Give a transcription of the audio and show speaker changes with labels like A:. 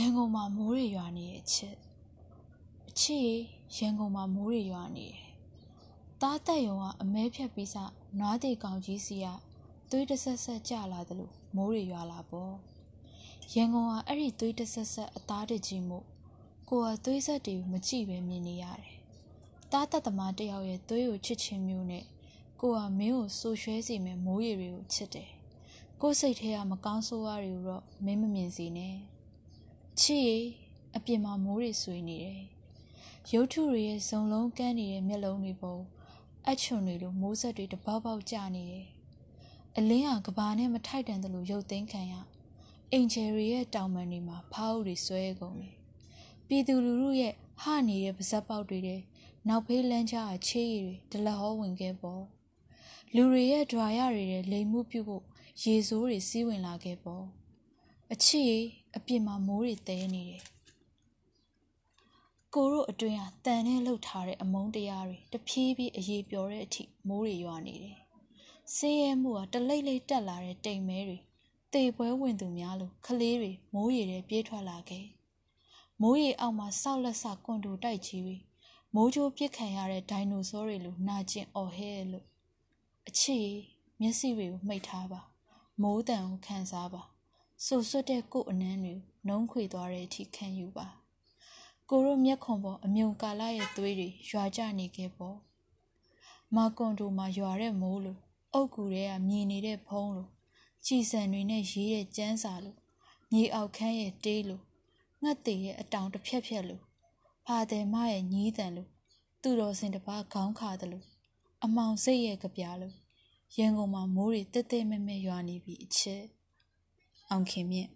A: ရန်ကုန်မှာမိုးတွေရွာနေတဲ့အချစ်အချစ်ရန်ကုန်မှာမိုးတွေရွာနေတယ်တားတက်ယုံကအမဲဖြတ်ပြီးစနွားတေကောင်ကြီးစီကသွေးတဆက်ဆက်ကြလာတယ်လို့မိုးတွေရွာလာပေါ့ရန်ကုန်ကအဲ့ဒီသွေးတဆက်ဆက်အသားတကြီးမို့ကိုကသွေးဆက်တွေကိုမကြည့်ပဲမြင်နေရတယ်တားတက်သမားတယောက်ရဲ့သွေးကိုချစ်ချင်းမျိုးနဲ့ကိုကမင်းကိုဆူရွှဲစီမယ်မိုးရီတွေကိုချစ်တယ်ကိုစိတ်ထဲကမကောင်းဆိုးရတွေကိုတော့မင်းမမြင်စေနဲ့ ချစ်ရအပြင်မှာမိုးတွေဆွေနေတယ်။ရုပ်ထုတွေရဲ့ဇုံလုံးကန်းနေတဲ့မျက်လုံးတွေပေါ်အချွန်တွေလိုမိုးဆက်တွေတပေါက်ပေါက်ကျနေတယ်။အလင်းကကဘာနဲ့မထိုက်တန်တယ်လို့ရုပ်သိမ်းခံရ။အင်ဂျယ်ရီရဲ့တောင်ပန်တွေမှာဖောက်တွေဆွဲကုန်တယ်။ပြည်သူလူထုရဲ့ဟနေတဲ့ပါဇက်ပေါက်တွေတဲ့နောက်ဖေးလမ်းကြားချေးရည်တွေဒလဟောဝင်ခဲ့ပေါ်။လူတွေရဲ့ဒွာရတွေရဲ့လိမ်မှုပြုဖို့ရေစိုးတွေစီးဝင်လာခဲ့ပေါ်။ အချစ်အပြင်မှာမိုးတွေတဲနေတယ်ကိုတို့အတွင်းဟာတန်နဲ့လှုပ်ထားတဲ့အမုန်းတရားတွေတဖြည်းဖြည်းအေးပျော်တဲ့အထိမိုးတွေရွာနေတယ်။ဆင်းရဲမှုကတလိမ့်လိမ့်တက်လာတဲ့တိမ်မဲတွေတေပွဲဝင်သူများလိုခလေးတွေမိုးရေထဲပြေးထွက်လာခဲ့။မိုးရေအောက်မှာစောက်လက်ဆကွန်တူတိုက်ကြီးတွေမိုးကြိုးပစ်ခံရတဲ့ဒိုင်နိုဆောတွေလိုနာကျင်အော်ဟဲလို့အချီမျက်စိတွေကိုမှိတ်ထားပါမိုးတန်ကိုခံစားပါ ဆူဆွတ်တဲ့ကို့အနှမ်းတွေနှုံးခွေသွားတဲ့အထိခံယူပါကိုရိုမျက်ခွန်ပေါ်အမြုံကာလာရဲ့သွေးတွေရွာကြနေခဲ့ပေါ့မာကွန်တိုမှာရွာတဲ့မိုးလိုအုတ်ကူတွေကမြည်နေတဲ့ဖုံးလိုကြည်စံတွေနဲ့ရေးတဲ့ကျန်းစာလိုမြေအောက်ခန်းရဲ့တေးလိုငှက်သေးရဲ့အတောင်တစ်ဖြက်ဖြက်လိုဖာတယ်မရဲ့ညီးတန်လိုသူတော်စင်တစ်ပါးခေါင်းခါတယ်လို့အမောင်စိတ်ရဲ့ကြပြလို့ရန်ကုန်မှာမိုးတွေတက်တက်မဲမဲရွာနေပြီအချက် အောင်ခင်မြင့်